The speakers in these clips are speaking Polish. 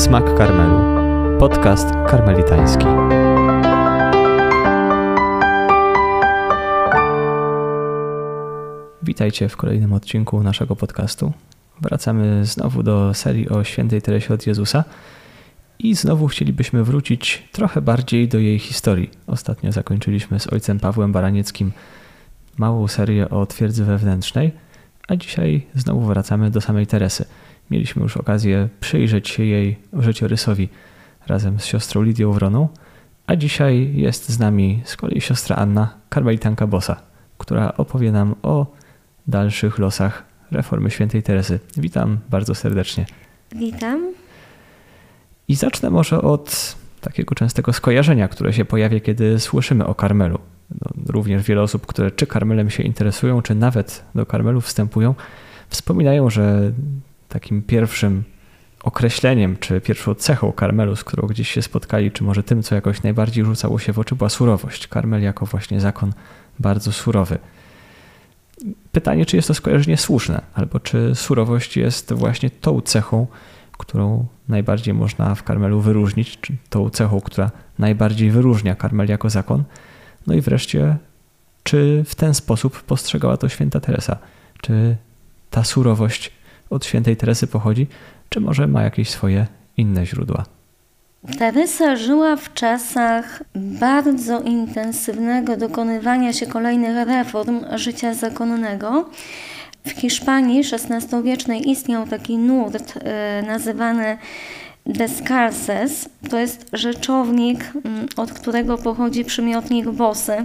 Smak Karmelu. Podcast karmelitański. Witajcie w kolejnym odcinku naszego podcastu. Wracamy znowu do serii o świętej Teresie od Jezusa i znowu chcielibyśmy wrócić trochę bardziej do jej historii. Ostatnio zakończyliśmy z ojcem Pawłem Baranieckim małą serię o twierdzy wewnętrznej, a dzisiaj znowu wracamy do samej Teresy. Mieliśmy już okazję przyjrzeć się jej życiorysowi razem z siostrą Lidią Wroną, a dzisiaj jest z nami z kolei siostra Anna, karmelitanka Bosa, która opowie nam o dalszych losach reformy świętej Teresy. Witam bardzo serdecznie. Witam. I zacznę może od takiego częstego skojarzenia, które się pojawia, kiedy słyszymy o Karmelu. No, również wiele osób, które czy Karmelem się interesują, czy nawet do Karmelu wstępują, wspominają, że takim pierwszym określeniem, czy pierwszą cechą Karmelu, z którą gdzieś się spotkali, czy może tym, co jakoś najbardziej rzucało się w oczy, była surowość. Karmel jako właśnie zakon bardzo surowy. Pytanie, czy jest to skojarzenie słuszne, albo czy surowość jest właśnie tą cechą, którą najbardziej można w Karmelu wyróżnić, czy tą cechą, która najbardziej wyróżnia Karmel jako zakon. No i wreszcie, czy w ten sposób postrzegała to święta Teresa? Czy ta surowość od świętej Teresy pochodzi, czy może ma jakieś swoje inne źródła? Teresa żyła w czasach bardzo intensywnego dokonywania się kolejnych reform życia zakonnego. W Hiszpanii XVI-wiecznej istniał taki nurt y, nazywany Descalces. To jest rzeczownik, y, od którego pochodzi przymiotnik bosy. Y,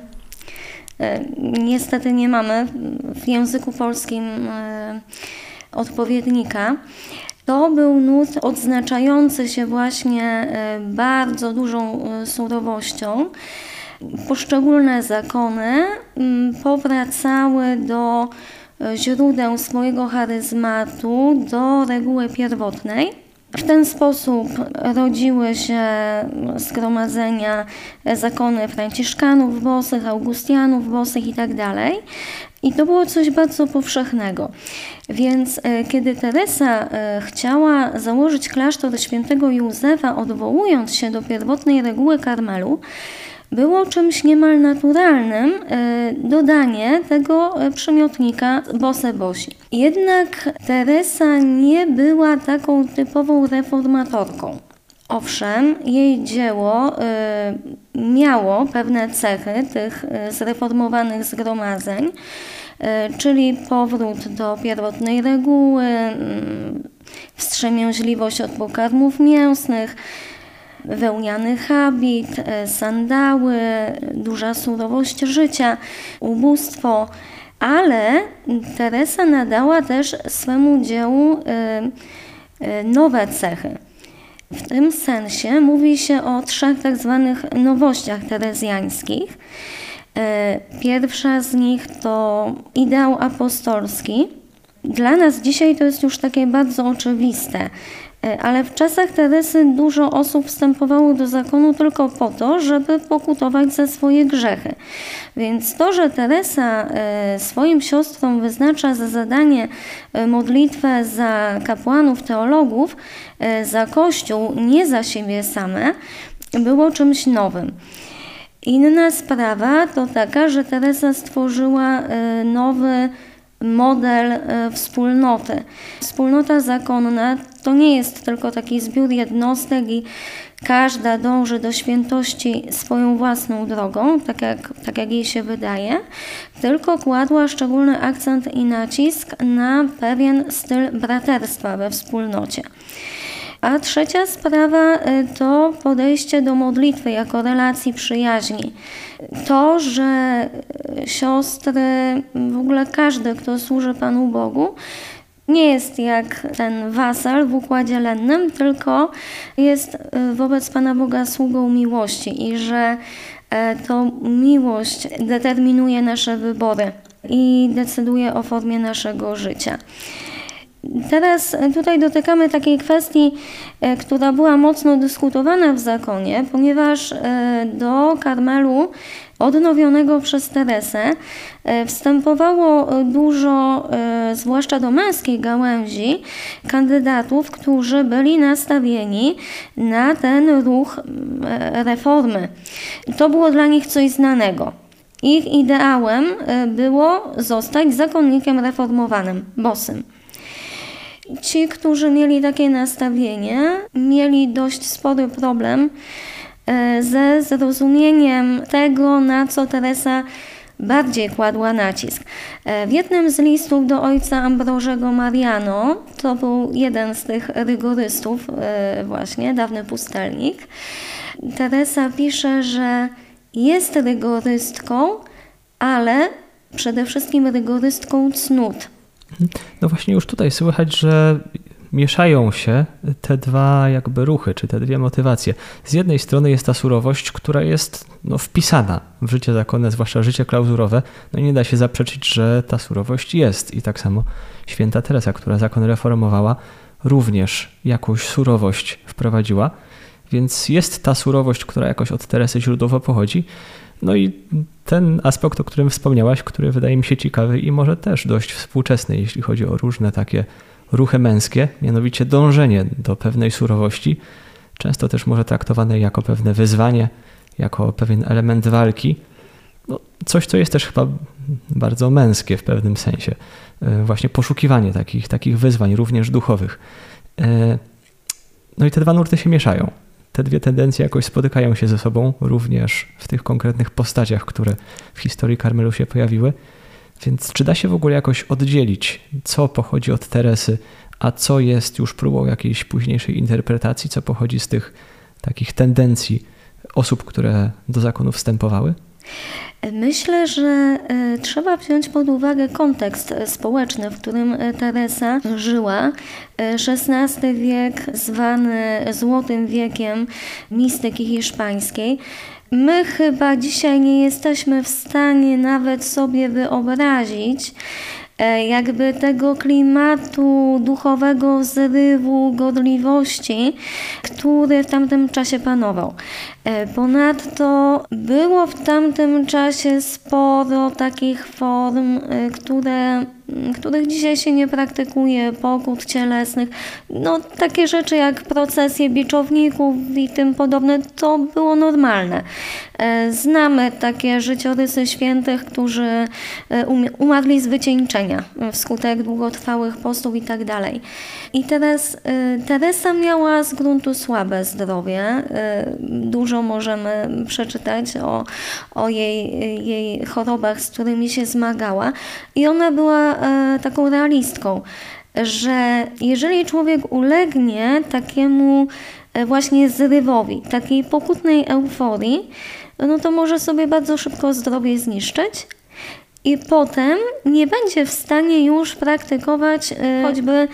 niestety nie mamy w języku polskim odpowiednika. To był nurt odznaczający się właśnie e, bardzo dużą e, surowością. Poszczególne zakony powracały do e, źródeł swojego charyzmatu, do reguły pierwotnej. W ten sposób rodziły się zgromadzenia, zakony franciszkanów bosych, augustianów bosych itd. I to było coś bardzo powszechnego. Więc e, kiedy Teresa e, chciała założyć klasztor świętego Józefa, odwołując się do pierwotnej reguły Karmelu, było czymś niemal naturalnym e, dodanie tego przymiotnika bose bosi. Jednak Teresa nie była taką typową reformatorką. Owszem, jej dzieło miało pewne cechy tych zreformowanych zgromadzeń, czyli powrót do pierwotnej reguły, y, wstrzemięźliwość od pokarmów mięsnych, wełniany habit, y, sandały, duża surowość życia, ubóstwo, ale Teresa nadała też swemu dziełu y, nowe cechy. W tym sensie mówi się o trzech tak zwanych nowościach terezjańskich. E, pierwsza z nich to ideał apostolski. Dla nas dzisiaj to jest już takie bardzo oczywiste. E, ale w czasach Teresy dużo osób wstępowało do zakonu tylko po to, żeby pokutować za swoje grzechy. Więc to, że Teresa e, swoim siostrom wyznacza za zadanie modlitwę za kapłanów, teologów, za Kościół, nie za siebie same, było czymś nowym. Inna sprawa to taka, że Teresa stworzyła nowy model e, wspólnoty. Wspólnota zakonna to nie jest tylko taki zbiór jednostek i każda dąży do świętości swoją własną drogą, tak jak, tak jak jej się wydaje, tylko kładła szczególny akcent i nacisk na pewien styl braterstwa we wspólnocie. A trzecia sprawa y, to podejście do modlitwy jako relacji przyjaźni. To, że y, siostry, w ogóle każdy, kto służy Panu Bogu, nie jest jak ten wasal w układzie lennym, tylko jest y, wobec Pana Boga sługą miłości i że e, to miłość determinuje nasze wybory i decyduje o formie naszego życia. Teraz tutaj dotykamy takiej kwestii, e, która była mocno dyskutowana w zakonie, ponieważ e, do Karmelu odnowionego przez Teresę e, wstępowało dużo, zwłaszcza do męskiej gałęzi, kandydatów, którzy byli nastawieni na ten ruch reformy. To było dla nich coś znanego. Ich ideałem było zostać zakonnikiem reformowanym, bosym. Ci, którzy mieli takie nastawienie, mieli dość spory problem e, ze zrozumieniem tego, na co Teresa bardziej kładła nacisk. E, w jednym z listów do ojca Ambrożego Mariano, to był jeden z tych rygorystów, e, właśnie, dawny pustelnik, Teresa pisze, że jest rygorystką, ale przede wszystkim rygorystką cnót. No właśnie już tutaj słychać, że mieszają się te dwa jakby ruchy, czy te dwie motywacje. Z jednej strony jest ta surowość, która jest no, wpisana w życie zakonne, zwłaszcza życie klauzurowe. No i nie da się zaprzeczyć, że ta surowość jest. I tak samo święta Teresa, która zakon reformowała, również jakąś surowość wprowadziła. Więc jest ta surowość, która jakoś od Teresy źródłowo pochodzi. No i ten aspekt, o którym wspomniałaś, który wydaje mi się ciekawy i może też dość współczesny, jeśli chodzi o różne takie ruchy męskie, mianowicie dążenie do pewnej surowości, często też może traktowane jako pewne wyzwanie, jako pewien element walki. No, coś, co jest też chyba bardzo męskie w pewnym sensie. E, właśnie poszukiwanie takich, takich wyzwań, również duchowych. E, no i te dwa nurty się mieszają te dwie tendencje jakoś spotykają się ze sobą również w tych konkretnych postaciach, które w historii Karmelu się pojawiły. Więc czy da się w ogóle jakoś oddzielić, co pochodzi od Teresy, a co jest już próbą jakiejś późniejszej interpretacji, co pochodzi z tych takich tendencji osób, które do zakonu wstępowały? Myślę, że e, trzeba wziąć pod uwagę kontekst społeczny, w którym e, Teresa żyła. XVI e, wiek, zwany Złotym Wiekiem mistyki hiszpańskiej. My chyba dzisiaj nie jesteśmy w stanie nawet sobie wyobrazić, E, jakby tego klimatu duchowego zrywu, godliwości, który w tamtym czasie panował. E, ponadto było w tamtym czasie sporo takich form, e, które których dzisiaj się nie praktykuje, pokut cielesnych. No, takie rzeczy jak procesje biczowników i tym podobne, to było normalne. E, znamy takie życiorysy świętych, którzy e, umarli z wycieńczenia wskutek długotrwałych postów i tak dalej. I teraz Teresa miała z gruntu słabe zdrowie. Dużo możemy przeczytać o, o jej, jej chorobach, z którymi się zmagała. I ona była E, taką realistką, że jeżeli człowiek ulegnie takiemu e, właśnie zrywowi, takiej pokutnej euforii, no to może sobie bardzo szybko zdrowie zniszczyć, i potem nie będzie w stanie już praktykować e, choćby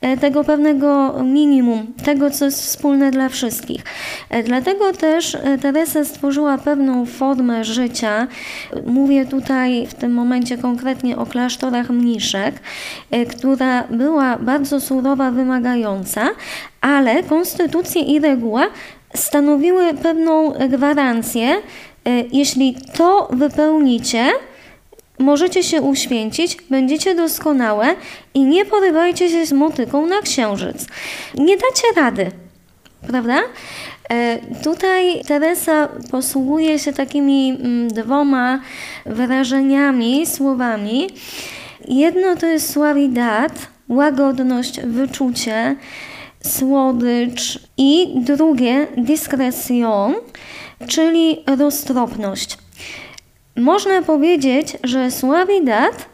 e, tego pewnego minimum, tego co jest wspólne dla wszystkich. E, dlatego też Teresa stworzyła pewną formę życia. Mówię tutaj w tym momencie konkretnie o klasztorach mniszek, która była bardzo surowa, wymagająca, ale konstytucja i reguła stanowiły pewną gwarancję, jeśli to wypełnicie, Możecie się uświęcić, będziecie doskonałe i nie porywajcie się z motyką na księżyc. Nie dacie rady, prawda? E, tutaj Teresa posługuje się takimi mm, dwoma wyrażeniami, słowami. Jedno to jest suavidad, łagodność, wyczucie, słodycz i drugie discretion, czyli roztropność. Można powiedzieć, że suavidad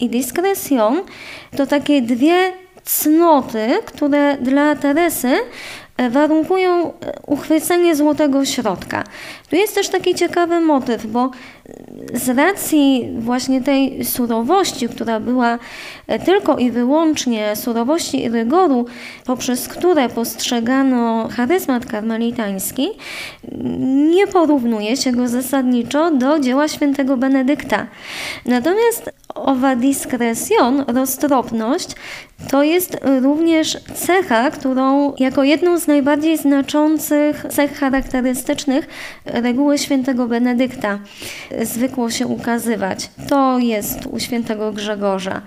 i discretion to takie dwie cnoty, które dla Teresy e, warunkują e, uchwycenie złotego środka. Tu jest też taki ciekawy motyw, bo z racji właśnie tej surowości, która była e, tylko i wyłącznie surowości i rygoru, poprzez które postrzegano charyzmat karmelitański, nie porównuje się go zasadniczo do dzieła świętego Benedykta. Natomiast owa discretion, roztropność, to jest również cecha, którą jako jedną z najbardziej znaczących cech charakterystycznych reguły świętego Benedykta zwykło się ukazywać. To jest u świętego Grzegorza.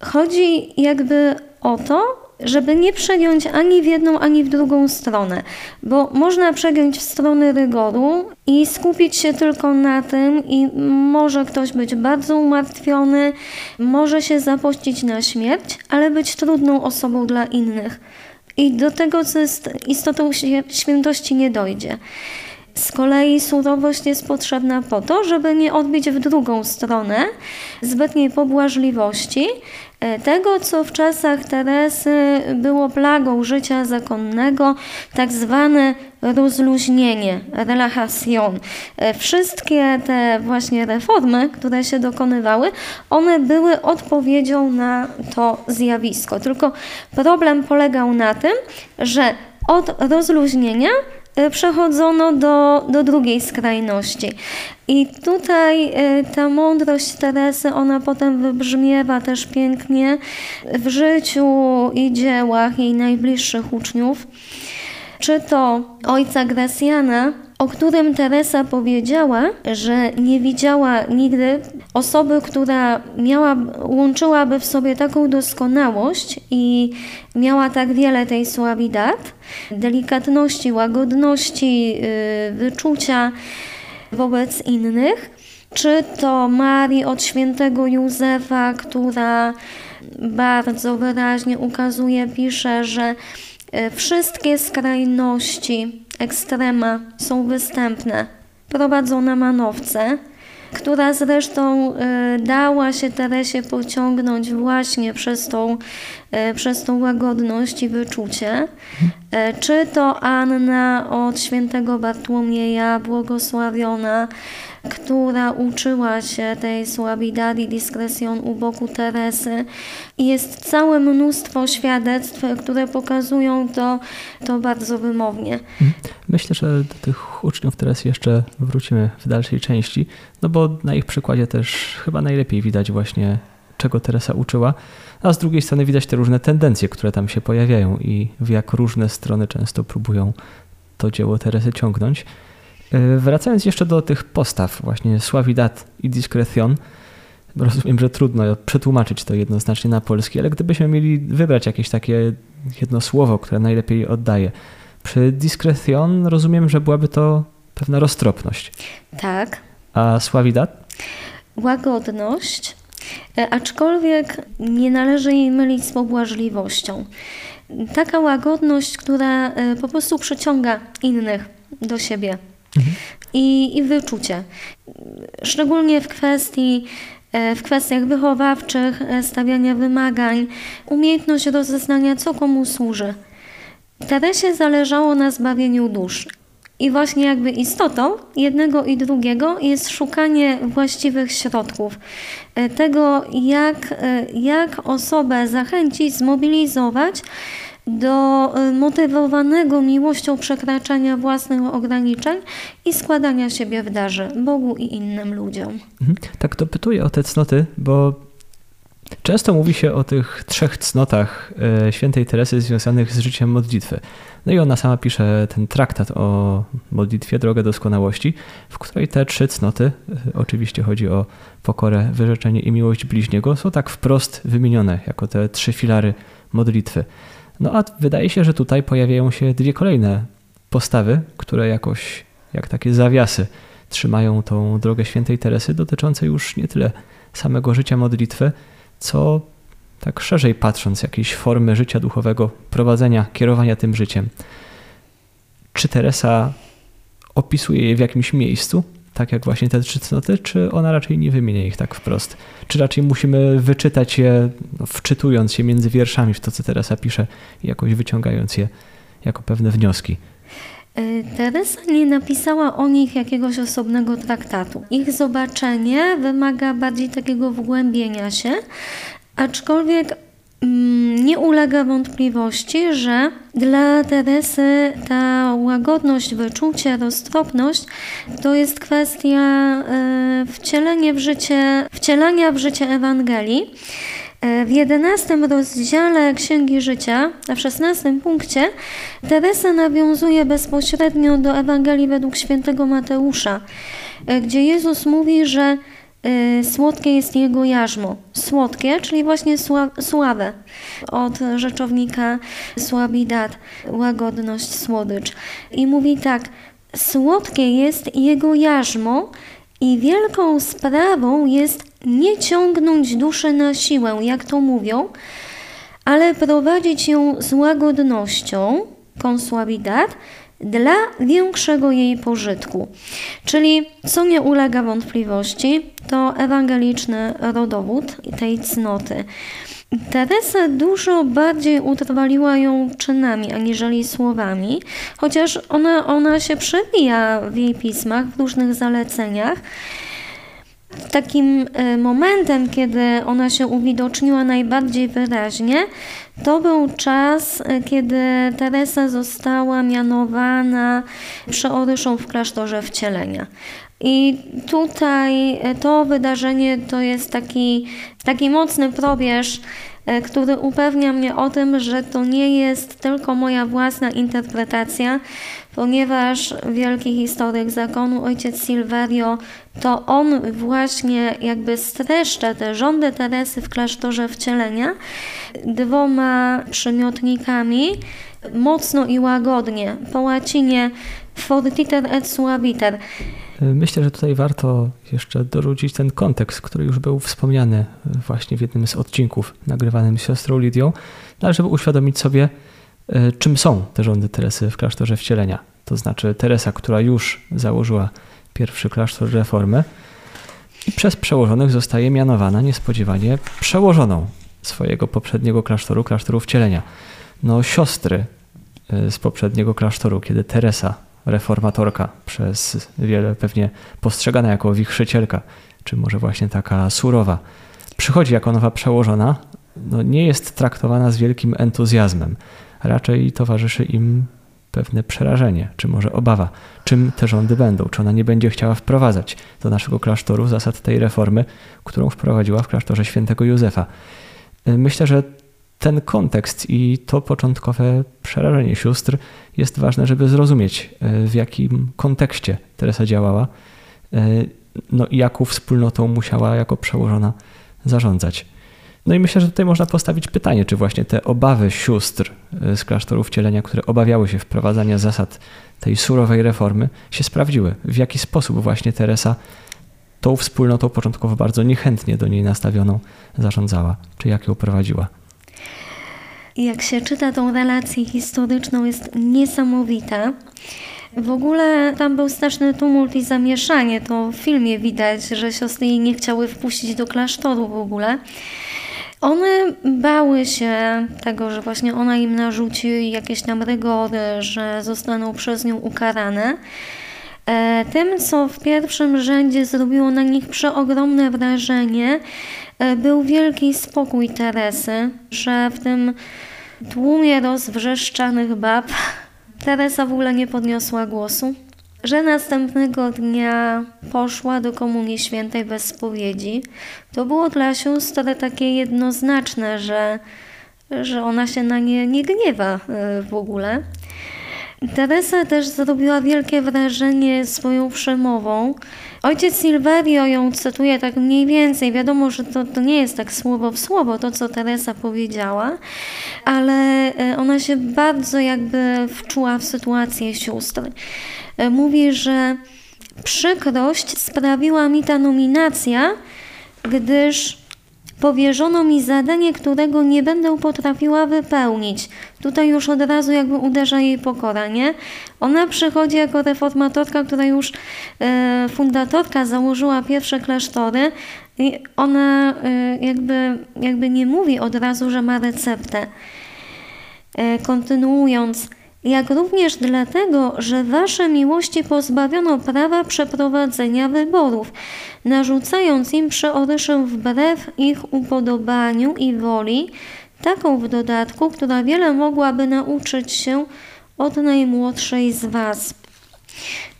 Chodzi jakby o to, żeby nie przegiąć ani w jedną, ani w drugą stronę, bo można przegiąć w stronę rygoru i skupić się tylko na tym i może ktoś być bardzo umartwiony, może się zapościć na śmierć, ale być trudną osobą dla innych. I do tego, co jest istotą świętości, nie dojdzie. Z kolei surowość jest potrzebna po to, żeby nie odbić w drugą stronę zbytniej pobłażliwości, e, tego, co w czasach Teresy było plagą życia zakonnego, tak zwane rozluźnienie, relaxation. E, wszystkie te właśnie reformy, które się dokonywały, one były odpowiedzią na to zjawisko. Tylko problem polegał na tym, że od rozluźnienia przechodzono do, do drugiej skrajności. I tutaj e, ta mądrość Teresy, ona potem wybrzmiewa też pięknie w życiu i dziełach jej najbliższych uczniów. Czy to ojca Gracjana, o którym Teresa powiedziała, że nie widziała nigdy osoby, która miała, łączyłaby w sobie taką doskonałość i miała tak wiele tej suawidat, delikatności, łagodności, y, wyczucia wobec innych. Czy to Marii od świętego Józefa, która bardzo wyraźnie ukazuje, pisze, że y, wszystkie skrajności, ekstrema są występne. Prowadzono na manowce która zresztą e, dała się Teresie pociągnąć właśnie przez tą, e, przez tą łagodność i wyczucie. E, czy to Anna od świętego Bartłomieja, błogosławiona, która uczyła się tej suavidadi discretion u boku Teresy. Jest całe mnóstwo świadectw, które pokazują to, to bardzo wymownie. Myślę, że do tych uczniów teraz jeszcze wrócimy w dalszej części, no bo na ich przykładzie też chyba najlepiej widać właśnie, czego Teresa uczyła, a z drugiej strony widać te różne tendencje, które tam się pojawiają i w jak różne strony często próbują to dzieło Teresy ciągnąć. E, wracając jeszcze do tych postaw, właśnie Suavidad i Discretion, rozumiem, że trudno przetłumaczyć to jednoznacznie na polski, ale gdybyśmy mieli wybrać jakieś takie jedno słowo, które najlepiej oddaje. Przy Discretion rozumiem, że byłaby to pewna roztropność. Tak. A Suavidad? Łagodność, e, aczkolwiek nie należy jej mylić z pobłażliwością. Taka łagodność, która e, po prostu przyciąga innych do siebie i, i wyczucie. Szczególnie w kwestii e, w kwestiach wychowawczych, e, stawiania wymagań, umiejętność rozeznania, co komu służy. Teresie zależało na zbawieniu dusz. I właśnie jakby istotą jednego i drugiego jest szukanie właściwych środków. E, tego, jak, jak osobę zachęcić, zmobilizować, do y, motywowanego miłością przekraczania własnych ograniczeń i składania siebie w darze Bogu i innym ludziom. Mhm. Tak to pytuję o te cnoty, bo często mówi się o tych trzech cnotach e, świętej Teresy związanych z życiem modlitwy. No i ona sama pisze ten traktat o modlitwie, drogę doskonałości, w której te trzy cnoty, e, oczywiście chodzi o pokorę, wyrzeczenie i miłość bliźniego, są tak wprost wymienione jako te trzy filary modlitwy. No a wydaje się, że tutaj pojawiają się dwie kolejne postawy, które jakoś jak takie zawiasy trzymają tą drogę świętej Teresy, dotyczące już nie tyle samego życia modlitwy, co tak szerzej patrząc, jakiejś formy życia duchowego, prowadzenia, kierowania tym życiem. Czy Teresa opisuje je w jakimś miejscu, tak jak właśnie te trzy cnoty, czy ona raczej nie wymienia ich tak wprost? Czy raczej musimy wyczytać je, no, wczytując się między wierszami w to, co Teresa pisze i jakoś wyciągając je jako pewne wnioski? E, Teresa nie napisała o nich jakiegoś osobnego traktatu. Ich zobaczenie wymaga bardziej takiego wgłębienia się, aczkolwiek nie ulega wątpliwości, że dla Teresy ta łagodność, wyczucie, roztropność to jest kwestia e, wcielenia w życie, wcielania w życie Ewangelii. E, w jedenastym rozdziale Księgi Życia, w szesnastym punkcie, Teresa nawiązuje bezpośrednio do Ewangelii według świętego Mateusza, e, gdzie Jezus mówi, że słodkie jest jego jarzmo. Słodkie, czyli właśnie sławe. Od rzeczownika słabidat, łagodność, słodycz. I mówi tak, słodkie jest jego jarzmo i wielką sprawą jest nie ciągnąć duszy na siłę, jak to mówią, ale prowadzić ją z łagodnością, konsuabidat, dla większego jej pożytku. Czyli, co nie ulega wątpliwości, to ewangeliczny rodowód tej cnoty. Teresa dużo bardziej utrwaliła ją czynami aniżeli słowami, chociaż ona, ona się przewija w jej pismach, w różnych zaleceniach. Takim e, momentem, kiedy ona się uwidoczniła najbardziej wyraźnie, to był czas, e, kiedy Teresa została mianowana przeoryszą w klasztorze wcielenia. I tutaj e, to wydarzenie to jest taki, taki mocny probierz, który upewnia mnie o tym, że to nie jest tylko moja własna interpretacja, ponieważ wielki historyk zakonu, ojciec Silverio, to on właśnie jakby streszcza te rządy Teresy w klasztorze wcielenia dwoma przymiotnikami mocno i łagodnie, po łacinie fortiter et suaviter. Myślę, że tutaj warto jeszcze dorzucić ten kontekst, który już był wspomniany właśnie w jednym z odcinków nagrywanym z siostrą Lidią, no, ale żeby uświadomić sobie, E, czym są te rządy Teresy w klasztorze wcielenia. To znaczy Teresa, która już założyła pierwszy klasztor reformy i przez przełożonych zostaje mianowana niespodziewanie przełożoną swojego poprzedniego klasztoru, klasztoru wcielenia. No siostry e, z poprzedniego klasztoru, kiedy Teresa, reformatorka, przez wiele pewnie postrzegana jako wichrzycielka, czy może właśnie taka surowa, przychodzi jako nowa przełożona, no nie jest traktowana z wielkim entuzjazmem raczej towarzyszy im pewne przerażenie, czy może obawa, czym te rządy będą, czy ona nie będzie chciała wprowadzać do naszego klasztoru zasad tej reformy, którą wprowadziła w klasztorze świętego Józefa. Myślę, że ten kontekst i to początkowe przerażenie sióstr jest ważne, żeby zrozumieć, w jakim kontekście Teresa działała, no i jaką wspólnotą musiała jako przełożona zarządzać. No i myślę, że tutaj można postawić pytanie, czy właśnie te obawy sióstr e, z klasztorów wcielenia, które obawiały się wprowadzania zasad tej surowej reformy, się sprawdziły. W jaki sposób właśnie Teresa tą wspólnotą początkowo bardzo niechętnie do niej nastawioną zarządzała, czy jak ją prowadziła. Jak się czyta tą relację historyczną, jest niesamowita. W ogóle tam był straszny tumult i zamieszanie. To w filmie widać, że siostry jej nie chciały wpuścić do klasztoru w ogóle. One bały się tego, że właśnie ona im narzuci jakieś tam rygory, że zostaną przez nią ukarane. E, tym, co w pierwszym rzędzie zrobiło na nich przeogromne wrażenie, był wielki spokój Teresy, że w tym tłumie rozwrzeszczanych bab Teresa w ogóle nie podniosła głosu że następnego dnia poszła do Komunii Świętej bez spowiedzi, to było dla sióstr takie jednoznaczne, że, że ona się na nie nie gniewa e, w ogóle. Teresa też zrobiła wielkie wrażenie swoją przemową. Ojciec Silverio ją cytuje tak mniej więcej. Wiadomo, że to, to nie jest tak słowo w słowo to, co Teresa powiedziała, ale e, ona się bardzo jakby wczuła w sytuację sióstr. E, mówi, że przykrość sprawiła mi ta nominacja, gdyż powierzono mi zadanie, którego nie będę potrafiła wypełnić. Tutaj już od razu jakby uderza jej pokora, nie? Ona przychodzi jako reformatorka, która już e, fundatorka założyła pierwsze klasztory i ona e, jakby, jakby nie mówi od razu, że ma receptę. E, kontynuując, jak również dlatego, że Wasze miłości pozbawiono prawa przeprowadzenia wyborów, narzucając im przeoryszę wbrew ich upodobaniu i woli, taką w dodatku, która wiele mogłaby nauczyć się od najmłodszej z Was.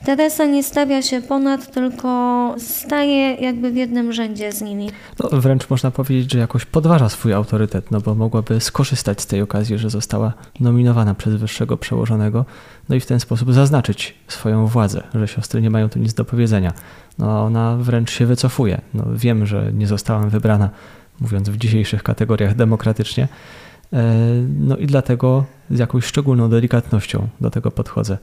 Teresa nie stawia się ponad, tylko staje jakby w jednym rzędzie z nimi. No, wręcz można powiedzieć, że jakoś podważa swój autorytet, no bo mogłaby skorzystać z tej okazji, że została nominowana przez wyższego przełożonego, no i w ten sposób zaznaczyć swoją władzę, że siostry nie mają tu nic do powiedzenia. No ona wręcz się wycofuje. No, wiem, że nie zostałam wybrana, mówiąc w dzisiejszych kategoriach demokratycznie, e, no i dlatego z jakąś szczególną delikatnością do tego podchodzę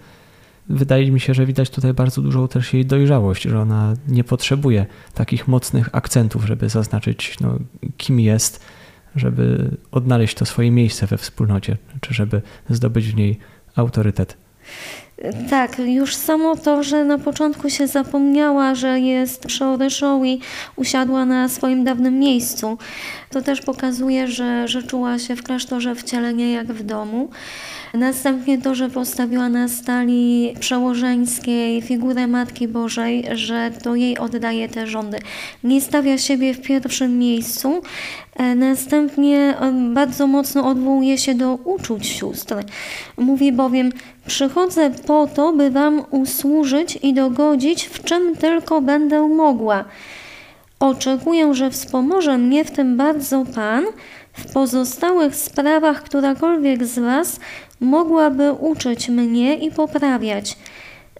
wydaje mi się, że widać tutaj bardzo dużą też jej dojrzałość, że ona nie potrzebuje takich mocnych akcentów, żeby zaznaczyć, no, kim jest, żeby odnaleźć to swoje miejsce we wspólnocie, czy żeby zdobyć w niej autorytet. Tak, już samo to, że na początku się zapomniała, że jest przeoryszą i usiadła na swoim dawnym miejscu, to też pokazuje, że, że czuła się w klasztorze wcielenie jak w domu. Następnie to, że postawiła na stali przełożeńskiej figurę Matki Bożej, że to jej oddaje te rządy. Nie stawia siebie w pierwszym miejscu. E, następnie e, bardzo mocno odwołuje się do uczuć sióstr. Mówi bowiem, przychodzę po to, by wam usłużyć i dogodzić, w czym tylko będę mogła. Oczekuję, że wspomoże mnie w tym bardzo Pan, w pozostałych sprawach którakolwiek z Was mogłaby uczyć mnie i poprawiać.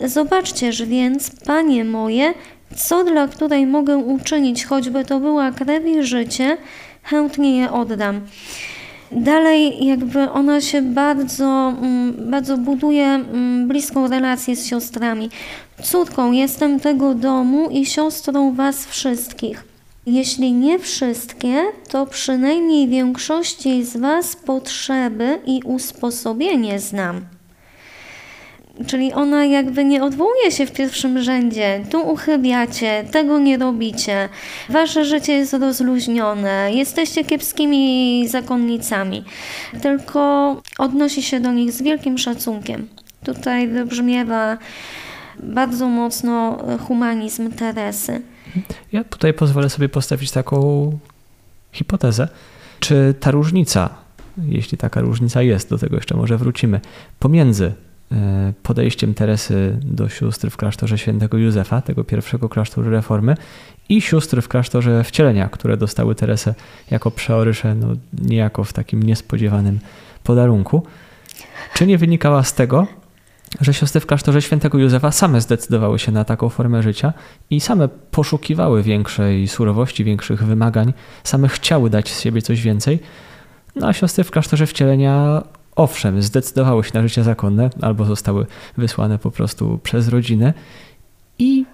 Zobaczcież więc, panie moje, co dla której mogę uczynić, choćby to była krew i życie, chętnie je oddam. Dalej, jakby ona się bardzo, mm, bardzo buduje mm, bliską relację z siostrami. Córką jestem tego domu i siostrą Was wszystkich. Jeśli nie wszystkie, to przynajmniej większości z Was potrzeby i usposobienie znam. Czyli ona jakby nie odwołuje się w pierwszym rzędzie. Tu uchybiacie, tego nie robicie. Wasze życie jest rozluźnione, jesteście kiepskimi zakonnicami. Tylko odnosi się do nich z wielkim szacunkiem. Tutaj wybrzmiewa bardzo mocno humanizm Teresy. Ja tutaj pozwolę sobie postawić taką hipotezę. Czy ta różnica, jeśli taka różnica jest, do tego jeszcze może wrócimy, pomiędzy podejściem Teresy do sióstr w klasztorze świętego Józefa, tego pierwszego klasztoru reformy, i sióstr w klasztorze wcielenia, które dostały Teresę jako przeorysze, no niejako w takim niespodziewanym podarunku. Czy nie wynikała z tego, że siostry w klasztorze świętego Józefa same zdecydowały się na taką formę życia i same poszukiwały większej surowości, większych wymagań, same chciały dać z siebie coś więcej. No a siostry w klasztorze wcielenia owszem, zdecydowały się na życie zakonne albo zostały wysłane po prostu przez rodzinę i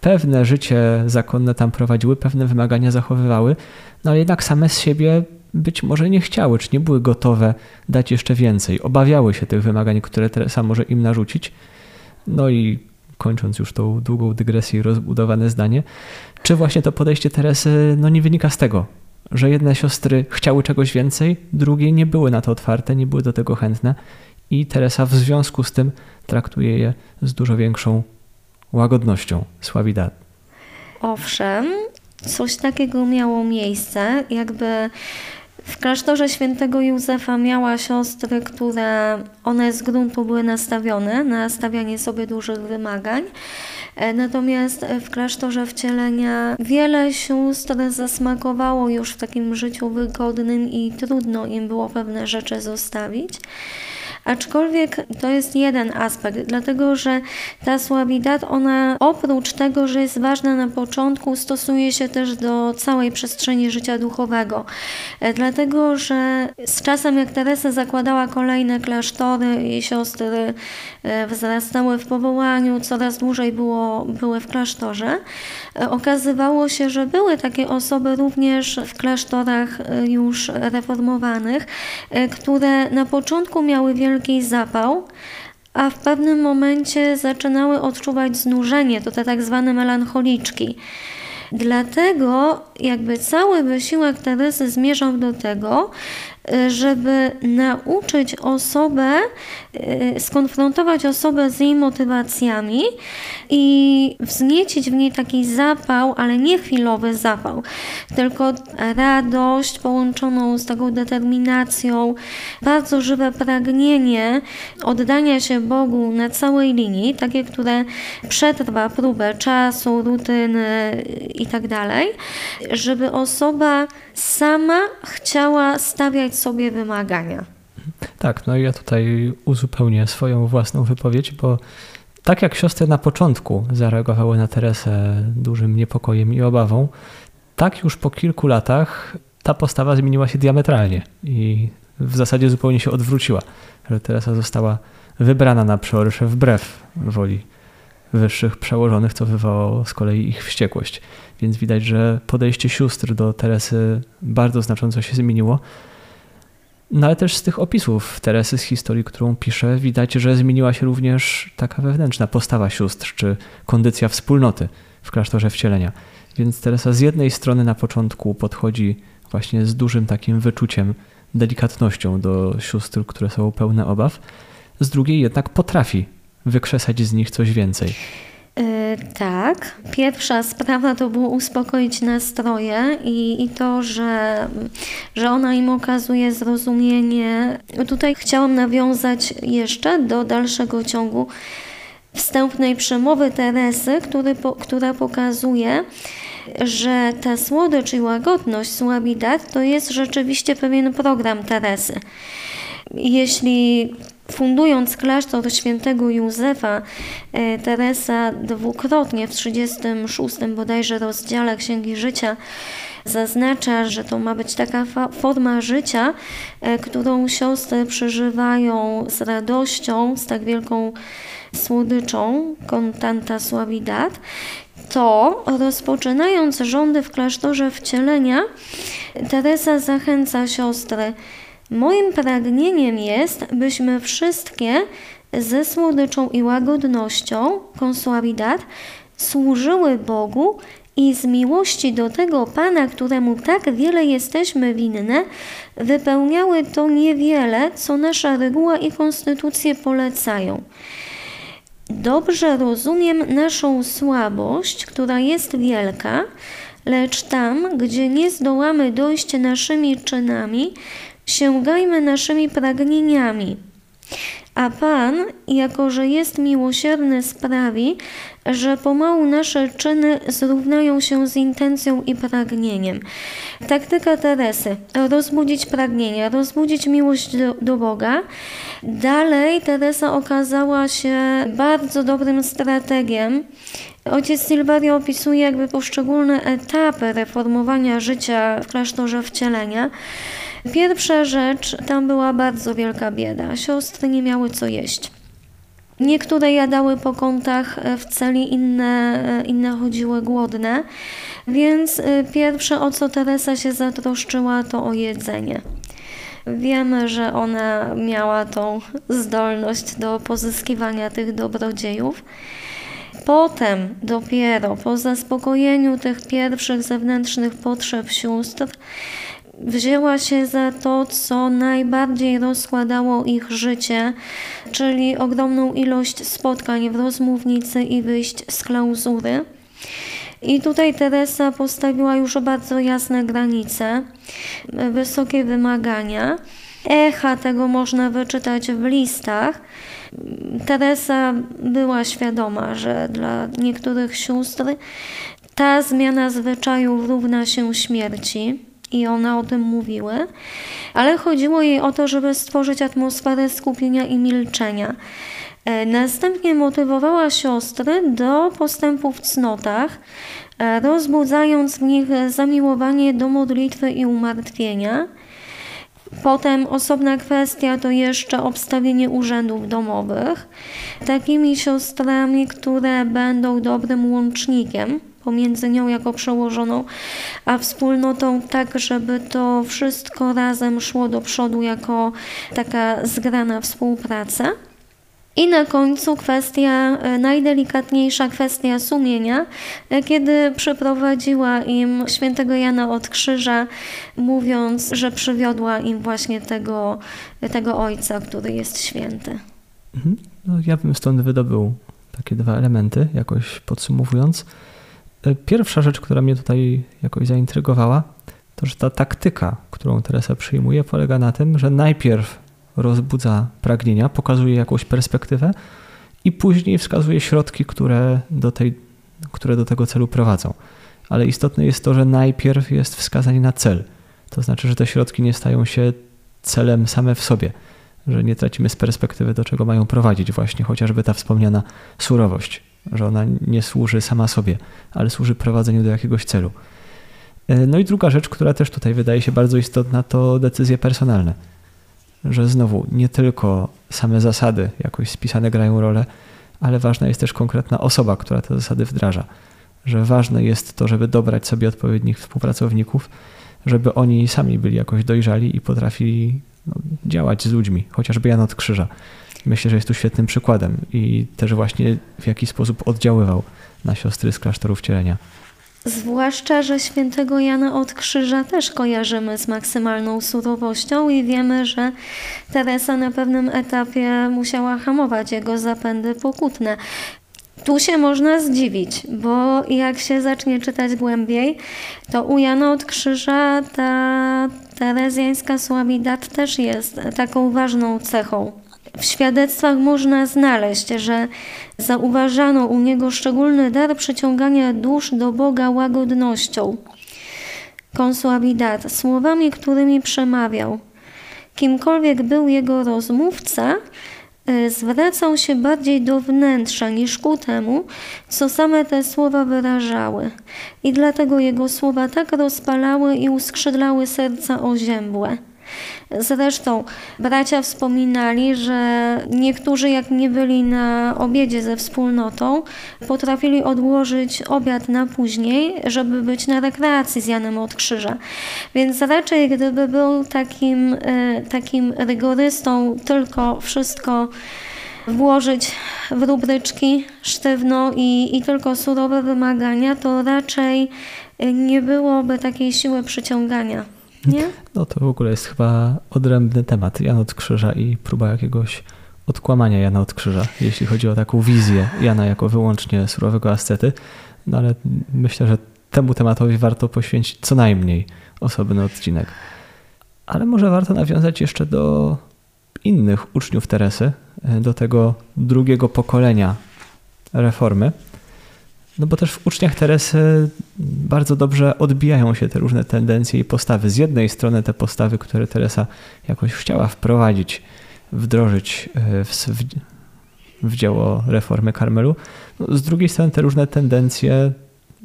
pewne życie zakonne tam prowadziły, pewne wymagania zachowywały, no ale jednak same z siebie być może nie chciały, czy nie były gotowe dać jeszcze więcej. Obawiały się tych wymagań, które Teresa może im narzucić. No i kończąc już tą długą dygresję i rozbudowane zdanie, czy właśnie to podejście Teresy no nie wynika z tego, że jedne siostry chciały czegoś więcej, drugie nie były na to otwarte, nie były do tego chętne i Teresa w związku z tym traktuje je z dużo większą łagodnością. Sławida. Owszem, coś takiego miało miejsce, jakby w klasztorze świętego Józefa miała siostry, które one z gruntu były nastawione na stawianie sobie dużych wymagań. E, natomiast w klasztorze wcielenia wiele sióstr zasmakowało już w takim życiu wygodnym i trudno im było pewne rzeczy zostawić. Aczkolwiek to jest jeden aspekt, dlatego że ta słabidat, ona oprócz tego, że jest ważna na początku, stosuje się też do całej przestrzeni życia duchowego. E, dlatego, że z czasem, jak Teresa zakładała kolejne klasztory i siostry e, wzrastały w powołaniu, coraz dłużej było, były w klasztorze, e, okazywało się, że były takie osoby również w klasztorach już reformowanych, które na początku miały wiele wielki zapał, a w pewnym momencie zaczynały odczuwać znużenie, to te tak zwane melancholiczki. Dlatego jakby cały wysiłek Teresy zmierzał do tego, żeby nauczyć osobę, y, skonfrontować osobę z jej motywacjami i wzniecić w niej taki zapał, ale nie chwilowy zapał, tylko radość połączoną z taką determinacją, bardzo żywe pragnienie oddania się Bogu na całej linii, takie, które przetrwa próbę czasu, rutyny tak żeby osoba sama chciała stawiać sobie wymagania. Tak, no i ja tutaj uzupełnię swoją własną wypowiedź, bo tak jak siostry na początku zareagowały na Teresę dużym niepokojem i obawą, tak już po kilku latach ta postawa zmieniła się diametralnie i w zasadzie zupełnie się odwróciła, że Teresa została wybrana na przeorsze wbrew woli wyższych przełożonych, co wywołało z kolei ich wściekłość. Więc widać, że podejście sióstr do Teresy bardzo znacząco się zmieniło. No ale też z tych opisów Teresy, z historii, którą pisze, widać, że zmieniła się również taka wewnętrzna postawa sióstr, czy kondycja wspólnoty w klasztorze wcielenia. Więc Teresa z jednej strony na początku podchodzi właśnie z dużym takim wyczuciem, delikatnością do sióstr, które są pełne obaw, z drugiej jednak potrafi wykrzesać z nich coś więcej. Tak. Pierwsza sprawa to było uspokoić nastroje i, i to, że, że ona im okazuje zrozumienie. Tutaj chciałam nawiązać jeszcze do dalszego ciągu wstępnej przemowy Teresy, który, po, która pokazuje, że ta słodycz i łagodność Suabidat to jest rzeczywiście pewien program Teresy. Jeśli Fundując klasztor świętego Józefa, e, Teresa dwukrotnie w 36 bodajże rozdziale Księgi Życia zaznacza, że to ma być taka forma życia, e, którą siostry przeżywają z radością, z tak wielką słodyczą, contanta suavidad, to rozpoczynając rządy w klasztorze wcielenia, Teresa zachęca siostry Moim pragnieniem jest, byśmy wszystkie ze słodyczą i łagodnością, konsuabidat, służyły Bogu i z miłości do tego Pana, któremu tak wiele jesteśmy winne, wypełniały to niewiele, co nasza reguła i konstytucje polecają. Dobrze rozumiem naszą słabość, która jest wielka, lecz tam, gdzie nie zdołamy dojść naszymi czynami, sięgajmy naszymi pragnieniami. A Pan, jako że jest miłosierny, sprawi, że pomału nasze czyny zrównają się z intencją i pragnieniem. Taktyka Teresy: rozbudzić pragnienie, rozbudzić miłość do, do Boga. Dalej Teresa okazała się bardzo dobrym strategiem. Ojciec Silverio opisuje jakby poszczególne etapy reformowania życia w klasztorze wcielenia. Pierwsza rzecz, tam była bardzo wielka bieda. Siostry nie miały co jeść. Niektóre jadały po kątach e, w celi, inne, e, inne chodziły głodne. Więc e, pierwsze, o co Teresa się zatroszczyła, to o jedzenie. Wiemy, że ona miała tą zdolność do pozyskiwania tych dobrodziejów. Potem dopiero po zaspokojeniu tych pierwszych zewnętrznych potrzeb sióstr wzięła się za to, co najbardziej rozkładało ich życie, czyli ogromną ilość spotkań w rozmównicy i wyjść z klauzury. I tutaj Teresa postawiła już bardzo jasne granice, wysokie wymagania. Echa tego można wyczytać w listach. Teresa była świadoma, że dla niektórych sióstr ta zmiana zwyczajów równa się śmierci i one o tym mówiły, ale chodziło jej o to, żeby stworzyć atmosferę skupienia i milczenia. E, następnie motywowała siostry do postępu w cnotach, e, rozbudzając w nich zamiłowanie do modlitwy i umartwienia. Potem osobna kwestia to jeszcze obstawienie urzędów domowych, takimi siostrami, które będą dobrym łącznikiem pomiędzy nią jako przełożoną, a wspólnotą, tak żeby to wszystko razem szło do przodu jako taka zgrana współpraca. I na końcu kwestia, e, najdelikatniejsza kwestia sumienia, e, kiedy przyprowadziła im świętego Jana od krzyża, mówiąc, że przywiodła im właśnie tego, tego ojca, który jest święty. Mhm. No, ja bym stąd wydobył takie dwa elementy, jakoś podsumowując. E, pierwsza rzecz, która mnie tutaj jakoś zaintrygowała, to że ta taktyka, którą Teresa przyjmuje, polega na tym, że najpierw rozbudza pragnienia, pokazuje jakąś perspektywę i później wskazuje środki, które do, tej, które do tego celu prowadzą. Ale istotne jest to, że najpierw jest wskazanie na cel. To znaczy, że te środki nie stają się celem same w sobie, że nie tracimy z perspektywy, do czego mają prowadzić, właśnie chociażby ta wspomniana surowość, że ona nie służy sama sobie, ale służy prowadzeniu do jakiegoś celu. E, no i druga rzecz, która też tutaj wydaje się bardzo istotna, to decyzje personalne że znowu nie tylko same zasady jakoś spisane grają rolę, ale ważna jest też konkretna osoba, która te zasady wdraża. Że ważne jest to, żeby dobrać sobie odpowiednich współpracowników, żeby oni sami byli jakoś dojrzali i potrafili no, działać z ludźmi, chociażby Jan od Krzyża. Myślę, że jest tu świetnym przykładem i też właśnie w jaki sposób oddziaływał na siostry z klasztoru wcielenia. Zwłaszcza, że świętego Jana od Krzyża też kojarzymy z maksymalną surowością i wiemy, że Teresa na pewnym etapie musiała hamować jego zapędy pokutne. Tu się można zdziwić, bo jak się zacznie czytać głębiej, to u Jana od Krzyża ta terezjańska słabidat też jest taką ważną cechą w świadectwach można znaleźć, że zauważano u niego szczególny dar przyciągania dusz do Boga łagodnością. Konsuabidat, słowami, którymi przemawiał. Kimkolwiek był jego rozmówca, y, zwracał się bardziej do wnętrza niż ku temu, co same te słowa wyrażały. I dlatego jego słowa tak rozpalały i uskrzydlały serca oziębłe. Zresztą bracia wspominali, że niektórzy jak nie byli na obiedzie ze wspólnotą, potrafili odłożyć obiad na później, żeby być na rekreacji z Janem od Krzyża. Więc raczej gdyby był takim, e, takim rygorystą, tylko wszystko włożyć w rubryczki sztywno i, i tylko surowe wymagania, to raczej nie byłoby takiej siły przyciągania. Nie? No to w ogóle jest chyba odrębny temat. Jan od Krzyża i próba jakiegoś odkłamania Jana od Krzyża, jeśli chodzi o taką wizję Jana jako wyłącznie surowego ascety. No ale myślę, że temu tematowi warto poświęcić co najmniej osobny odcinek. Ale może warto nawiązać jeszcze do innych uczniów Teresy, do tego drugiego pokolenia reformy, no bo też w uczniach Teresy bardzo dobrze odbijają się te różne tendencje i postawy. Z jednej strony te postawy, które Teresa jakoś chciała wprowadzić, wdrożyć e, w, w, w dzieło reformy Karmelu. No, z drugiej strony te różne tendencje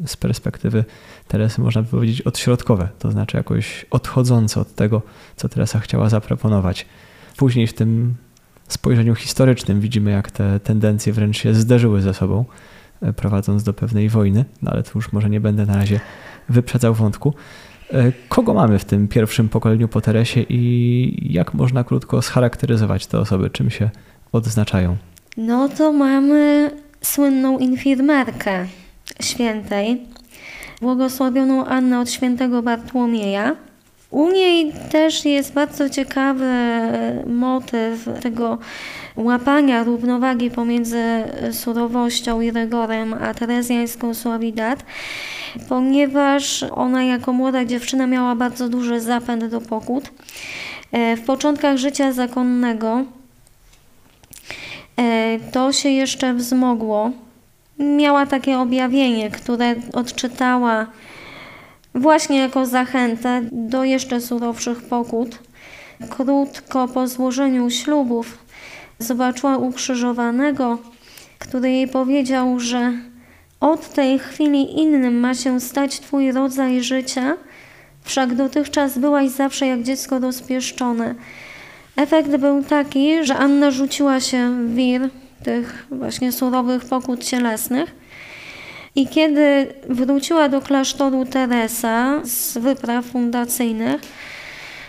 z perspektywy Teresy można by powiedzieć odśrodkowe, to znaczy jakoś odchodzące od tego, co Teresa chciała zaproponować. Później w tym spojrzeniu historycznym widzimy, jak te tendencje wręcz się zderzyły ze sobą. E, prowadząc do pewnej wojny, no ale to już może nie będę na razie wyprzedzał wątku. E, kogo mamy w tym pierwszym pokoleniu po Teresie i jak można krótko scharakteryzować te osoby, czym się odznaczają? No to mamy słynną infirmerkę świętej, błogosławioną Annę od świętego Bartłomieja. U niej też jest bardzo ciekawy motyw tego łapania równowagi pomiędzy surowością i rygorem a terezjańską suawidat, ponieważ ona jako młoda dziewczyna miała bardzo duży zapęd do pokut. E, w początkach życia zakonnego e, to się jeszcze wzmogło. Miała takie objawienie, które odczytała właśnie jako zachętę do jeszcze surowszych pokut. Krótko po złożeniu ślubów zobaczyła ukrzyżowanego, który jej powiedział, że od tej chwili innym ma się stać Twój rodzaj życia, wszak dotychczas byłaś zawsze jak dziecko rozpieszczone. Efekt był taki, że Anna rzuciła się w wir tych właśnie surowych pokut cielesnych i kiedy wróciła do klasztoru Teresa z wypraw fundacyjnych,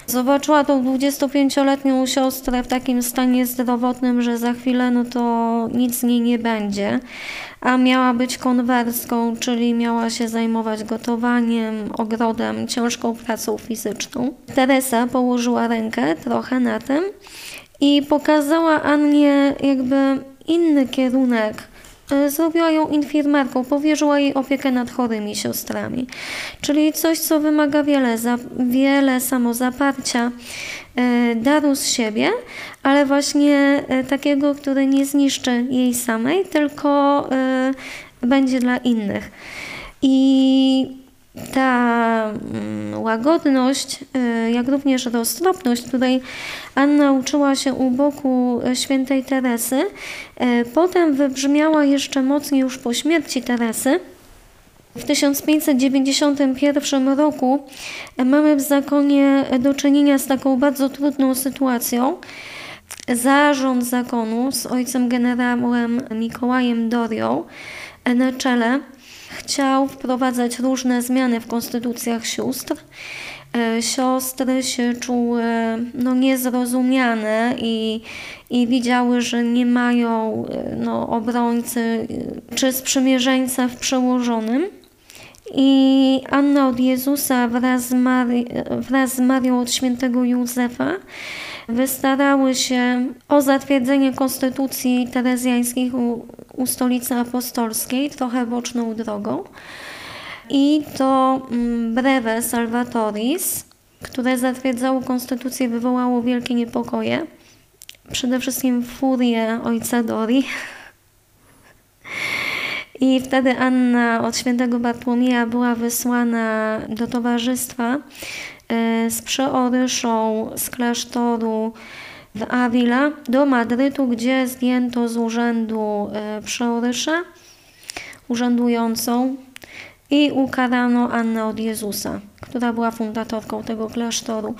Zobaczyła tą 25-letnią siostrę w takim stanie zdrowotnym, że za chwilę no to nic z niej nie będzie, a miała być konwerską, czyli miała się zajmować gotowaniem, ogrodem, ciężką pracą fizyczną. Teresa położyła rękę trochę na tym i pokazała Annie jakby inny kierunek zrobiła ją infirmerką, powierzyła jej opiekę nad chorymi siostrami. Czyli coś, co wymaga wiele, za, wiele samozaparcia, e, daru z siebie, ale właśnie e, takiego, który nie zniszczy jej samej, tylko będzie dla innych. I ta mm, łagodność, y, jak również roztropność, której Anna uczyła się u boku y, świętej Teresy, y, potem wybrzmiała jeszcze mocniej już po śmierci Teresy. W 1591 roku mamy w zakonie do czynienia z taką bardzo trudną sytuacją. Zarząd zakonu z ojcem generałem Mikołajem Dorią na czele chciał wprowadzać różne zmiany w konstytucjach sióstr. E, siostry się czuły no, niezrozumiane i, i widziały, że nie mają e, no, obrońcy e, czy sprzymierzeńca w przełożonym. I Anna od Jezusa wraz z, wraz z Marią od świętego Józefa wystarały się o zatwierdzenie konstytucji terezjańskich u, u stolicy apostolskiej, trochę boczną drogą. I to mm, Breve Salvatoris, które zatwierdzało konstytucję, wywołało wielkie niepokoje. Przede wszystkim furię ojca Dori. I wtedy Anna od świętego Bartłomieja była wysłana do towarzystwa z przeoryszą z klasztoru w Avila do Madrytu, gdzie zdjęto z urzędu e, przeoryszę urzędującą i ukarano Annę od Jezusa, która była fundatorką tego klasztoru.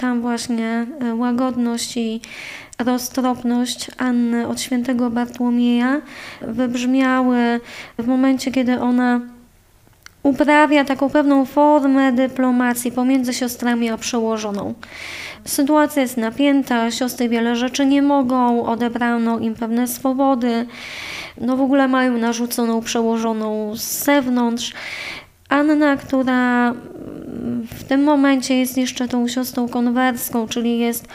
Tam właśnie e, łagodność i roztropność Anny od świętego Bartłomieja wybrzmiały w momencie, kiedy ona uprawia taką pewną formę dyplomacji pomiędzy siostrami a przełożoną. Sytuacja jest napięta, siostry wiele rzeczy nie mogą, odebrano im pewne swobody, no w ogóle mają narzuconą przełożoną z zewnątrz. Anna, która w tym momencie jest jeszcze tą siostrą konwerską, czyli jest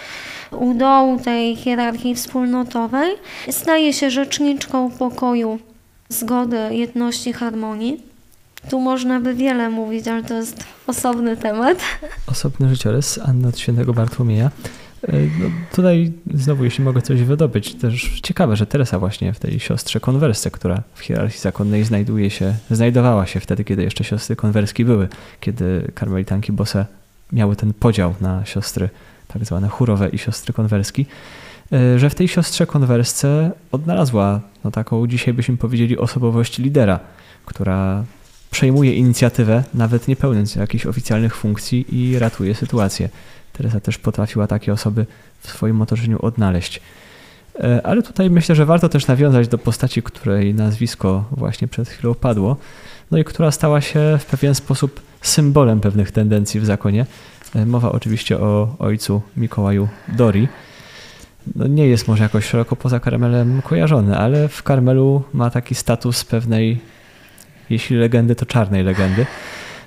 u dołu tej hierarchii wspólnotowej, staje się rzeczniczką pokoju, zgody, jedności, harmonii. Tu można by wiele mówić, ale to jest osobny temat. Osobny życiorys Anny od świętego Bartłomieja. E, no, tutaj znowu, jeśli mogę coś wydobyć, też ciekawe, że Teresa właśnie w tej siostrze konwersce, która w hierarchii zakonnej znajduje się, znajdowała się wtedy, kiedy jeszcze siostry konwerski były, kiedy karmelitanki Bose miały ten podział na siostry tak zwane chórowe i siostry konwerski, e, że w tej siostrze konwersce odnalazła no, taką, dzisiaj byśmy powiedzieli, osobowość lidera, która przejmuje inicjatywę, nawet nie pełniąc jakichś oficjalnych funkcji i ratuje sytuację. Teresa też potrafiła takie osoby w swoim otoczeniu odnaleźć. E, ale tutaj myślę, że warto też nawiązać do postaci, której nazwisko właśnie przed chwilą padło, no i która stała się w pewien sposób symbolem pewnych tendencji w zakonie. E, mowa oczywiście o ojcu Mikołaju Dori. No nie jest może jakoś szeroko poza Karmelem kojarzony, ale w Karmelu ma taki status pewnej jeśli legendy, to czarnej legendy.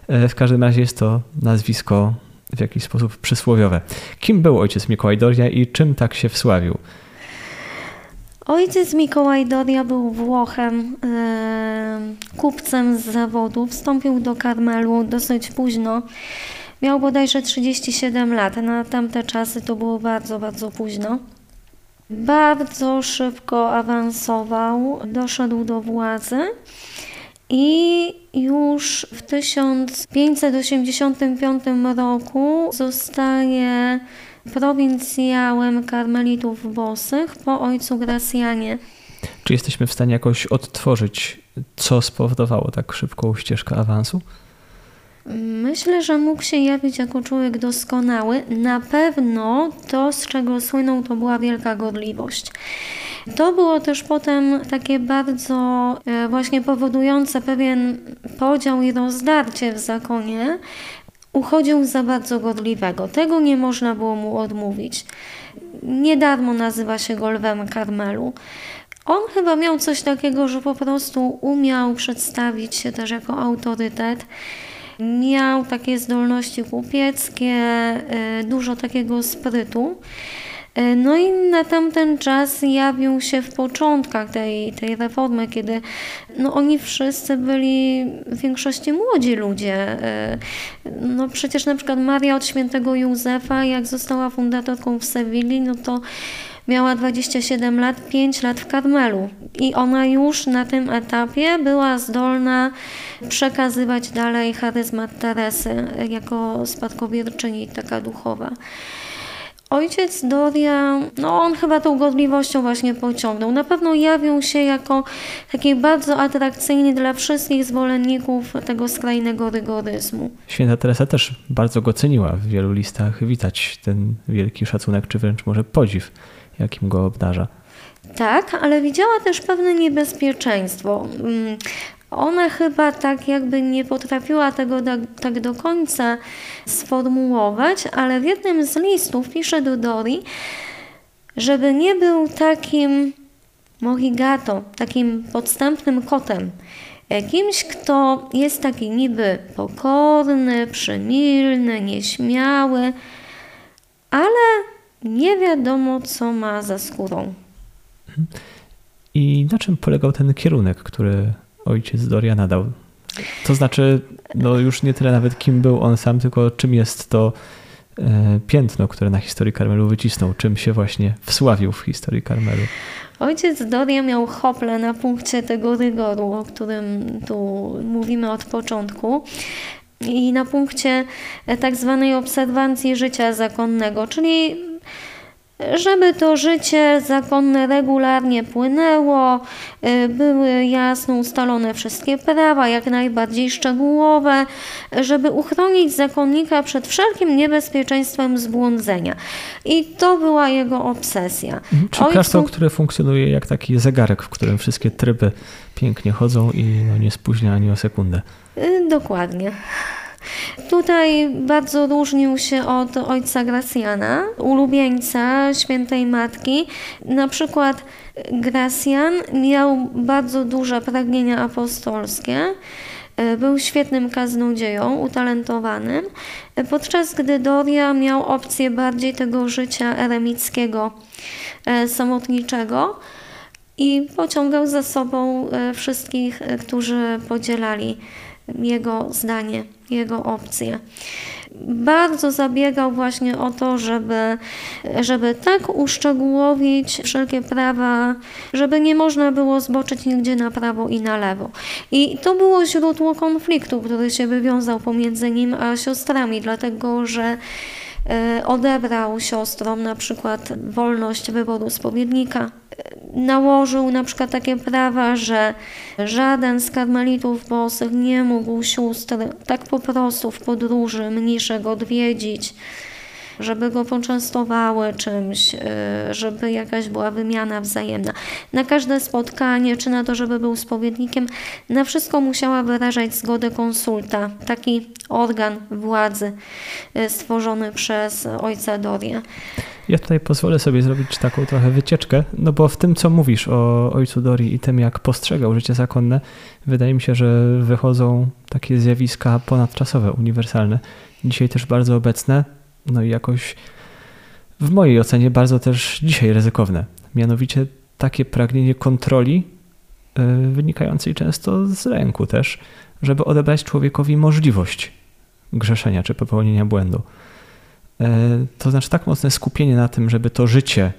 E, w każdym razie jest to nazwisko w jakiś sposób przysłowiowe. Kim był ojciec Mikołaj Doria i czym tak się wsławił? Ojciec Mikołaj Doria był Włochem, yy, kupcem z zawodu. Wstąpił do Karmelu dosyć późno. Miał bodajże 37 lat. Na tamte czasy to było bardzo, bardzo późno. Bardzo szybko awansował, doszedł do władzy. I już w 1585 roku zostaje prowincjałem karmelitów bosych po ojcu Gracjanie. Czy jesteśmy w stanie jakoś odtworzyć, co spowodowało tak szybką ścieżkę awansu? Myślę, że mógł się jawić jako człowiek doskonały. Na pewno to, z czego słynął, to była wielka godliwość. To było też potem takie bardzo e, właśnie powodujące pewien podział i rozdarcie w zakonie. uchodził za bardzo godliwego. Tego nie można było mu odmówić. Niedarmo nazywa się go lwem Karmelu. On chyba miał coś takiego, że po prostu umiał przedstawić się też jako autorytet. Miał takie zdolności kupieckie, y, dużo takiego sprytu. Y, no i na tamten czas jawił się w początkach tej, tej reformy, kiedy no oni wszyscy byli w większości młodzi ludzie. Y, no przecież na przykład Maria od świętego Józefa, jak została fundatorką w Sewilli, no to miała 27 lat, 5 lat w Karmelu. I ona już na tym etapie była zdolna przekazywać dalej charyzmat Teresy jako spadkobierczyni, taka duchowa. Ojciec Doria, no on chyba tą godliwością właśnie pociągnął. Na pewno jawił się jako taki bardzo atrakcyjny dla wszystkich zwolenników tego skrajnego rygoryzmu. Święta Teresa też bardzo go ceniła. W wielu listach widać ten wielki szacunek, czy wręcz może podziw, jakim go obdarza. Tak, ale widziała też pewne niebezpieczeństwo. Mm, ona chyba tak jakby nie potrafiła tego tak, tak do końca sformułować, ale w jednym z listów pisze do Dori, żeby nie był takim mohigato, takim podstępnym kotem, kimś, kto jest taki niby pokorny, przymilny, nieśmiały, ale nie wiadomo, co ma za skórą. I na czym polegał ten kierunek, który ojciec Doria nadał. To znaczy, no już nie tyle nawet kim był on sam, tylko czym jest to e, piętno, które na historii Karmelu wycisnął, czym się właśnie wsławił w historii Karmelu. Ojciec Doria miał hople na punkcie tego rygoru, o którym tu mówimy od początku. I na punkcie tak zwanej obserwacji życia zakonnego, czyli żeby to życie zakonne regularnie płynęło, y, były jasno ustalone wszystkie prawa, jak najbardziej szczegółowe, żeby uchronić zakonnika przed wszelkim niebezpieczeństwem zbłądzenia. I to była jego obsesja. Mhm. Czy Ojcu... klasztor, który funkcjonuje jak taki zegarek, w którym wszystkie tryby pięknie chodzą i no nie spóźnia ani o sekundę. Y, dokładnie. Tutaj bardzo różnił się od ojca Gracjana, ulubieńca świętej matki. Na przykład Gracjan miał bardzo duże pragnienia apostolskie. Był świetnym kaznodzieją, utalentowanym, podczas gdy Doria miał opcję bardziej tego życia eremickiego, e, samotniczego i pociągał za sobą e, wszystkich, e, którzy podzielali jego zdanie, jego opcje. Bardzo zabiegał właśnie o to, żeby, żeby tak uszczegółowić wszelkie prawa, żeby nie można było zboczyć nigdzie na prawo i na lewo. I to było źródło konfliktu, który się wywiązał pomiędzy nim a siostrami, dlatego że odebrał siostrom na przykład wolność wyboru spowiednika, nałożył na przykład takie prawa, że żaden z karmelitów bosych nie mógł sióstr tak po prostu w podróży mniszek odwiedzić, żeby go poczęstowały czymś, y, żeby jakaś była wymiana wzajemna. Na każde spotkanie, czy na to, żeby był spowiednikiem, na wszystko musiała wyrażać zgodę konsulta, taki organ władzy y, stworzony przez ojca Dorię. Ja tutaj pozwolę sobie zrobić taką trochę wycieczkę, no bo w tym, co mówisz o ojcu Dori i tym, jak postrzegał życie zakonne, wydaje mi się, że wychodzą takie zjawiska ponadczasowe, uniwersalne, dzisiaj też bardzo obecne, no i jakoś w mojej ocenie bardzo też dzisiaj ryzykowne. Mianowicie takie pragnienie kontroli, yy, wynikającej często z ręku też, żeby odebrać człowiekowi możliwość grzeszenia czy popełnienia błędu. E, to znaczy tak mocne skupienie na tym, żeby to życie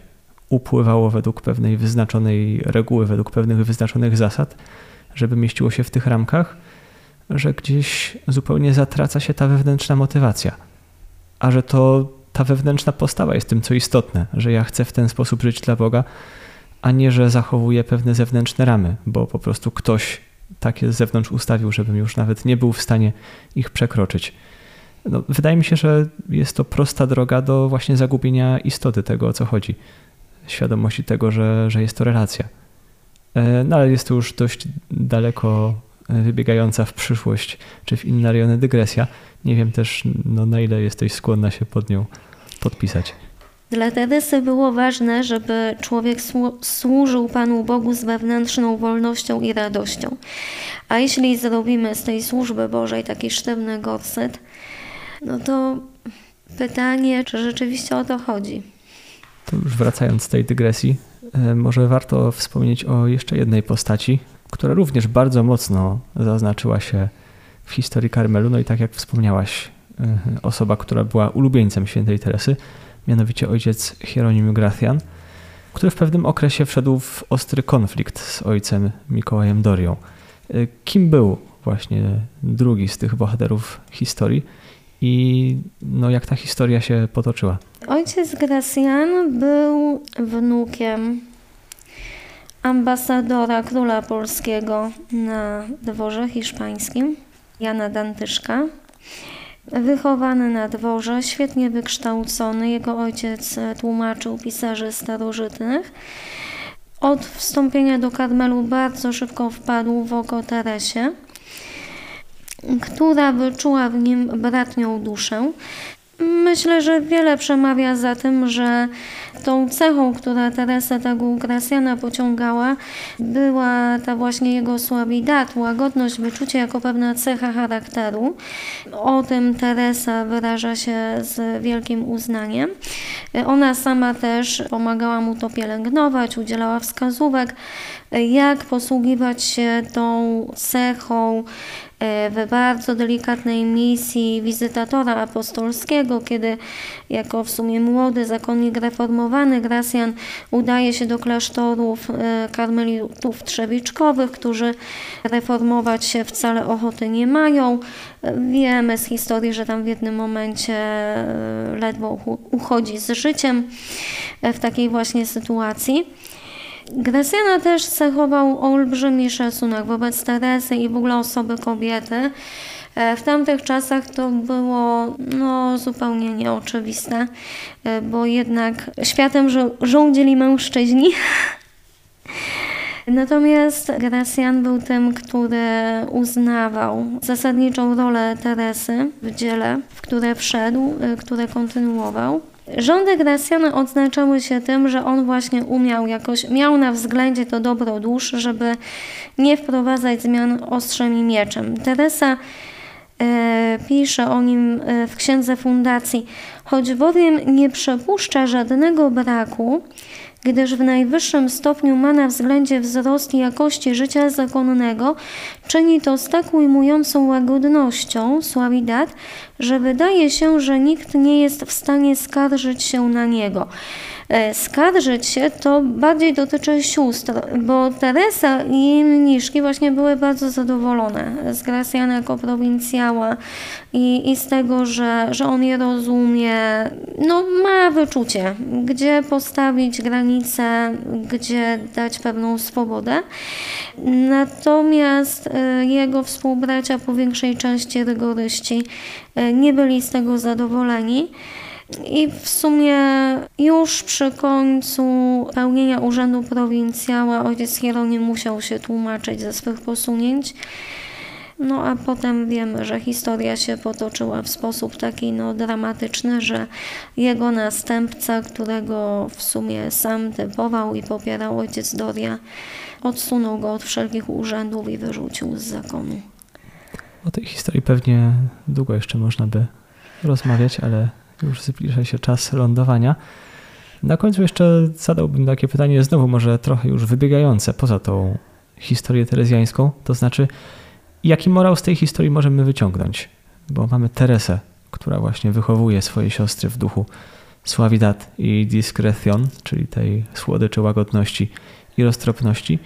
upływało według pewnej wyznaczonej reguły, według pewnych wyznaczonych zasad, żeby mieściło się w tych ramkach, że gdzieś zupełnie zatraca się ta wewnętrzna motywacja. A że to ta wewnętrzna postawa jest tym, co istotne, że ja chcę w ten sposób żyć dla Boga, a nie, że zachowuję pewne zewnętrzne ramy, bo po prostu ktoś takie z zewnątrz ustawił, żebym już nawet nie był w stanie ich przekroczyć no, wydaje mi się, że jest to prosta droga do właśnie zagubienia istoty tego, o co chodzi. Świadomości tego, że, że jest to relacja. E, no ale jest to już dość daleko wybiegająca w przyszłość czy w inne rejony dygresja. Nie wiem też, no, na ile jesteś skłonna się pod nią podpisać. Dla Teresy było ważne, żeby człowiek służył Panu Bogu z wewnętrzną wolnością i radością. A jeśli zrobimy z tej służby Bożej taki sztywny gorset, no to pytanie, czy rzeczywiście o to chodzi. To już wracając z tej dygresji, e, może warto wspomnieć o jeszcze jednej postaci, która również bardzo mocno zaznaczyła się w historii Karmelu. No i tak jak wspomniałaś, e, osoba, która była ulubieńcem świętej Teresy, mianowicie ojciec Hieronim Gracian, który w pewnym okresie wszedł w ostry konflikt z ojcem Mikołajem Dorią. E, kim był właśnie drugi z tych bohaterów historii i no, jak ta historia się potoczyła? Ojciec Gracian był wnukiem ambasadora króla polskiego na dworze hiszpańskim, Jana Dantyszka. Wychowany na dworze, świetnie wykształcony, jego ojciec tłumaczył pisarzy starożytnych. Od wstąpienia do Karmelu bardzo szybko wpadł w oko Teresie, która wyczuła w nim bratnią duszę. Myślę, że wiele przemawia za tym, że tą cechą, która Teresa tego Gracjana pociągała, była ta właśnie jego sławidat, łagodność, wyczucie jako pewna cecha charakteru. O tym Teresa wyraża się z wielkim uznaniem. Ona sama też pomagała mu to pielęgnować, udzielała wskazówek, jak posługiwać się tą cechą w bardzo delikatnej misji wizytatora apostolskiego, kiedy jako w sumie młody zakonnik reformowany Gracjan udaje się do klasztorów e, karmelitów trzewiczkowych, którzy reformować się wcale ochoty nie mają. Wiemy z historii, że tam w jednym momencie e, ledwo uchodzi z życiem w takiej właśnie sytuacji. Gracjana też cechował olbrzymi szacunek wobec Teresy i w ogóle osoby kobiety. E, w tamtych czasach to było no, zupełnie nieoczywiste, e, bo jednak światem rządzili mężczyźni. Natomiast Gracjan był tym, który uznawał zasadniczą rolę Teresy w dziele, w które wszedł, e, które kontynuował. Rządy Gracjana odznaczały się tym, że on właśnie umiał jakoś, miał na względzie to dobro dusz, żeby nie wprowadzać zmian ostrzem i mieczem. Teresa e, pisze o nim e, w księdze fundacji, choć bowiem nie przepuszcza żadnego braku, gdyż w najwyższym stopniu ma na względzie wzrost jakości życia zakonnego, czyni to z tak ujmującą łagodnością, sławidat, że wydaje się, że nikt nie jest w stanie skarżyć się na niego. E, skarżyć się to bardziej dotyczy sióstr, bo Teresa i mniszki właśnie były bardzo zadowolone z Gracjana jako prowincjała i, i z tego, że, że on je rozumie. No, ma wyczucie, gdzie postawić granice, gdzie dać pewną swobodę. Natomiast e, jego współbracia po większej części rygoryści e, nie byli z tego zadowoleni. I w sumie już przy końcu pełnienia urzędu prowincjała ojciec Hieronim musiał się tłumaczyć ze swych posunięć. No a potem wiemy, że historia się potoczyła w sposób taki no, dramatyczny, że jego następca, którego w sumie sam typował i popierał ojciec Doria, odsunął go od wszelkich urzędów i wyrzucił z zakonu. O tej historii pewnie długo jeszcze można by rozmawiać, ale już zbliża się czas lądowania. Na końcu jeszcze zadałbym takie pytanie, znowu może trochę już wybiegające poza tą historię terezjańską, to znaczy jaki morał z tej historii możemy wyciągnąć? Bo mamy Teresę, która właśnie wychowuje swoje siostry w duchu sławidat i discretion, czyli tej słodyczy łagodności i roztropności.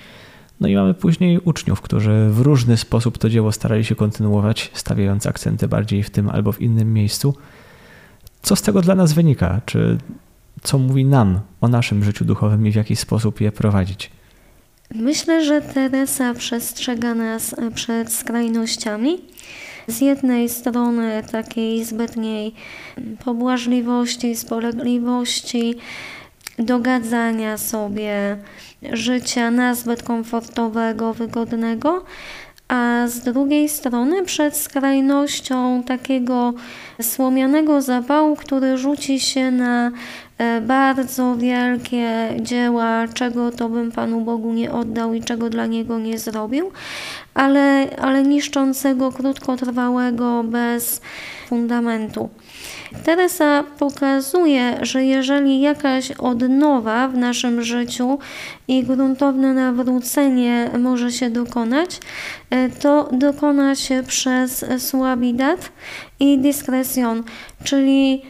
No i mamy później uczniów, którzy w różny sposób to dzieło starali się kontynuować, stawiając akcenty bardziej w tym albo w innym miejscu. Co z tego dla nas wynika? Czy co mówi nam o naszym życiu duchowym i w jaki sposób je prowadzić? Myślę, że Teresa przestrzega nas e, przed skrajnościami. Z jednej strony takiej zbytniej pobłażliwości, spolegliwości, dogadzania sobie życia nazbyt komfortowego, wygodnego, a z drugiej strony przed skrajnością takiego słomianego zapału, który rzuci się na e, bardzo wielkie dzieła, czego to bym Panu Bogu nie oddał i czego dla Niego nie zrobił, ale, ale niszczącego, krótkotrwałego, bez fundamentu. Teresa pokazuje, że jeżeli jakaś odnowa w naszym życiu i gruntowne nawrócenie może się dokonać, e, to dokona się przez suavidat i discretion, czyli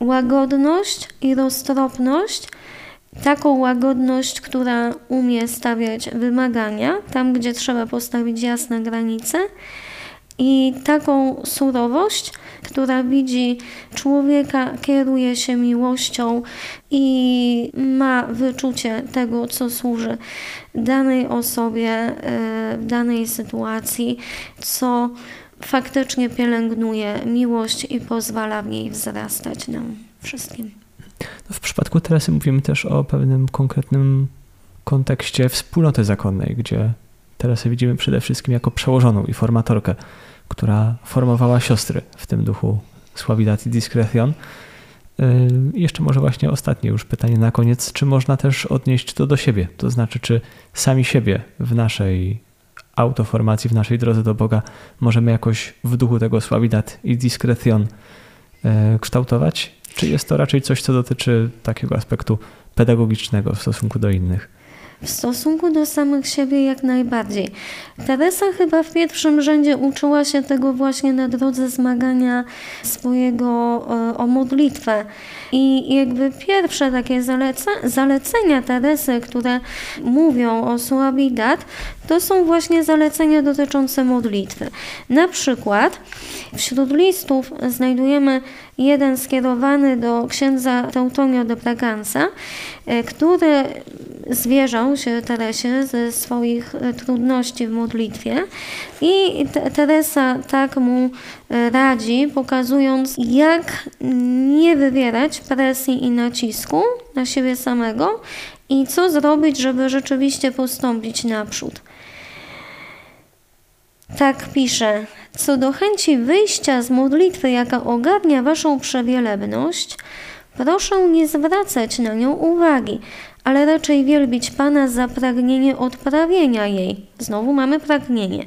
łagodność i roztropność, taką łagodność, która umie stawiać wymagania tam, gdzie trzeba postawić jasne granice, i taką surowość, która widzi człowieka, kieruje się miłością i ma wyczucie tego, co służy danej osobie e, w danej sytuacji, co faktycznie pielęgnuje miłość i pozwala w niej wzrastać nam wszystkim. No w przypadku Teresy mówimy też o pewnym konkretnym kontekście wspólnoty zakonnej, gdzie Teresę widzimy przede wszystkim jako przełożoną i formatorkę, która formowała siostry w tym duchu Suavidat i Discretion. Y, jeszcze może właśnie ostatnie już pytanie na koniec. Czy można też odnieść to do siebie? To znaczy, czy sami siebie w naszej autoformacji, w naszej drodze do Boga możemy jakoś w duchu tego Suavidat i Discretion y, kształtować? Czy jest to raczej coś, co dotyczy takiego aspektu pedagogicznego w stosunku do innych? W stosunku do samych siebie jak najbardziej. Teresa chyba w pierwszym rzędzie uczyła się tego właśnie na drodze zmagania swojego e, o modlitwę. I jakby pierwsze takie zalecenia Teresy, które mówią o Suabidat, to są właśnie zalecenia dotyczące modlitwy. Na przykład wśród listów znajdujemy jeden skierowany do księdza Teutonio de Braganza, e, który zwierzał się Teresie ze swoich e, trudności w modlitwie i Teresa tak mu e, radzi, pokazując jak nie wywierać presji i nacisku na siebie samego i co zrobić, żeby rzeczywiście postąpić naprzód. Tak pisze. Co do chęci wyjścia z modlitwy, jaka ogarnia waszą przewielebność, proszę nie zwracać na nią uwagi, ale raczej wielbić Pana za pragnienie odprawienia jej. Znowu mamy pragnienie.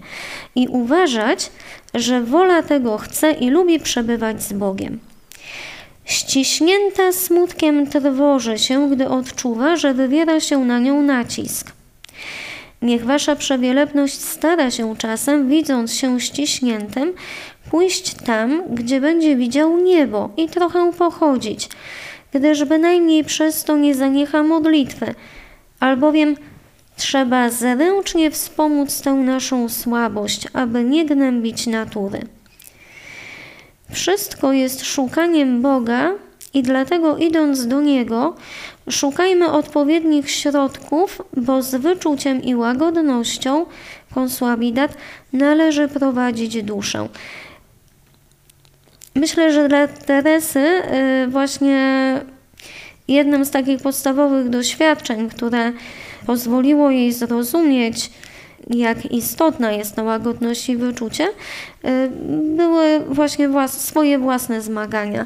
I uważać, że wola tego chce i lubi przebywać z Bogiem. Ściśnięta smutkiem trwoży się, gdy odczuwa, że wywiera się na nią nacisk. Niech wasza przewielebność stara się czasem, widząc się ściśniętym, pójść tam, gdzie będzie widział niebo i trochę pochodzić, gdyż bynajmniej przez to nie zaniecha modlitwy, albowiem trzeba zręcznie wspomóc tę naszą słabość, aby nie gnębić natury. Wszystko jest szukaniem Boga i dlatego idąc do Niego, szukajmy odpowiednich środków, bo z wyczuciem i łagodnością konsłabidat należy prowadzić duszę. Myślę, że dla Teresy y, właśnie jednym z takich podstawowych doświadczeń, które pozwoliło jej zrozumieć, jak istotna jest ta łagodność i wyczucie, y, były właśnie włas swoje własne zmagania.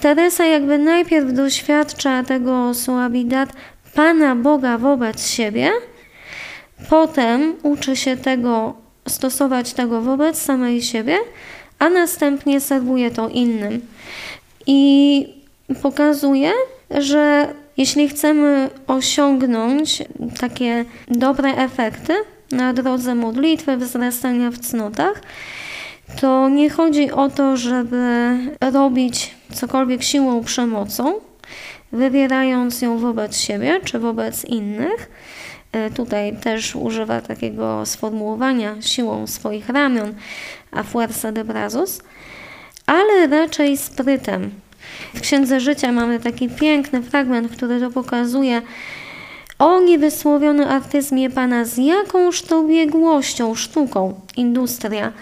Teresa jakby najpierw doświadcza tego suabidat Pana Boga wobec siebie, potem uczy się tego, stosować tego wobec samej siebie, a następnie serwuje to innym. I pokazuje, że jeśli chcemy osiągnąć takie dobre efekty na drodze modlitwy, wzrastania w cnotach, to nie chodzi o to, żeby robić cokolwiek siłą przemocą, wywierając ją wobec siebie czy wobec innych. E, tutaj też używa takiego sformułowania siłą swoich ramion, a fuerza de brazos, ale raczej sprytem. W Księdze Życia mamy taki piękny fragment, który to pokazuje, o niewysłowiony artyzmie Pana, z jakąż to biegłością, sztuką, industria,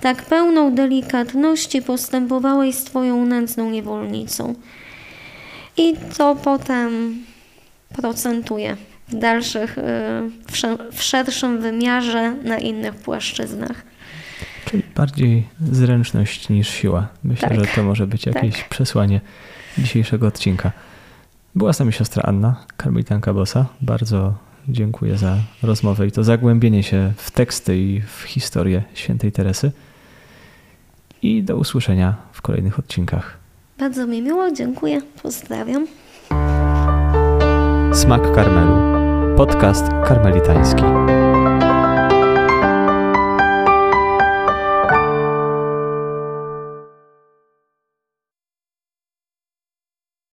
tak pełną delikatności postępowałeś z Twoją nędzną niewolnicą. I to potem procentuje w dalszych, w szerszym wymiarze na innych płaszczyznach. Czyli bardziej zręczność niż siła. Myślę, tak. że to może być jakieś tak. przesłanie dzisiejszego odcinka. Była z nami siostra Anna, karmelitanka Bosa. Bardzo dziękuję za rozmowę i to zagłębienie się w teksty i w historię świętej Teresy. I do usłyszenia w kolejnych odcinkach. Bardzo mi miło, dziękuję, pozdrawiam. Smak Karmelu. Podcast karmelitański.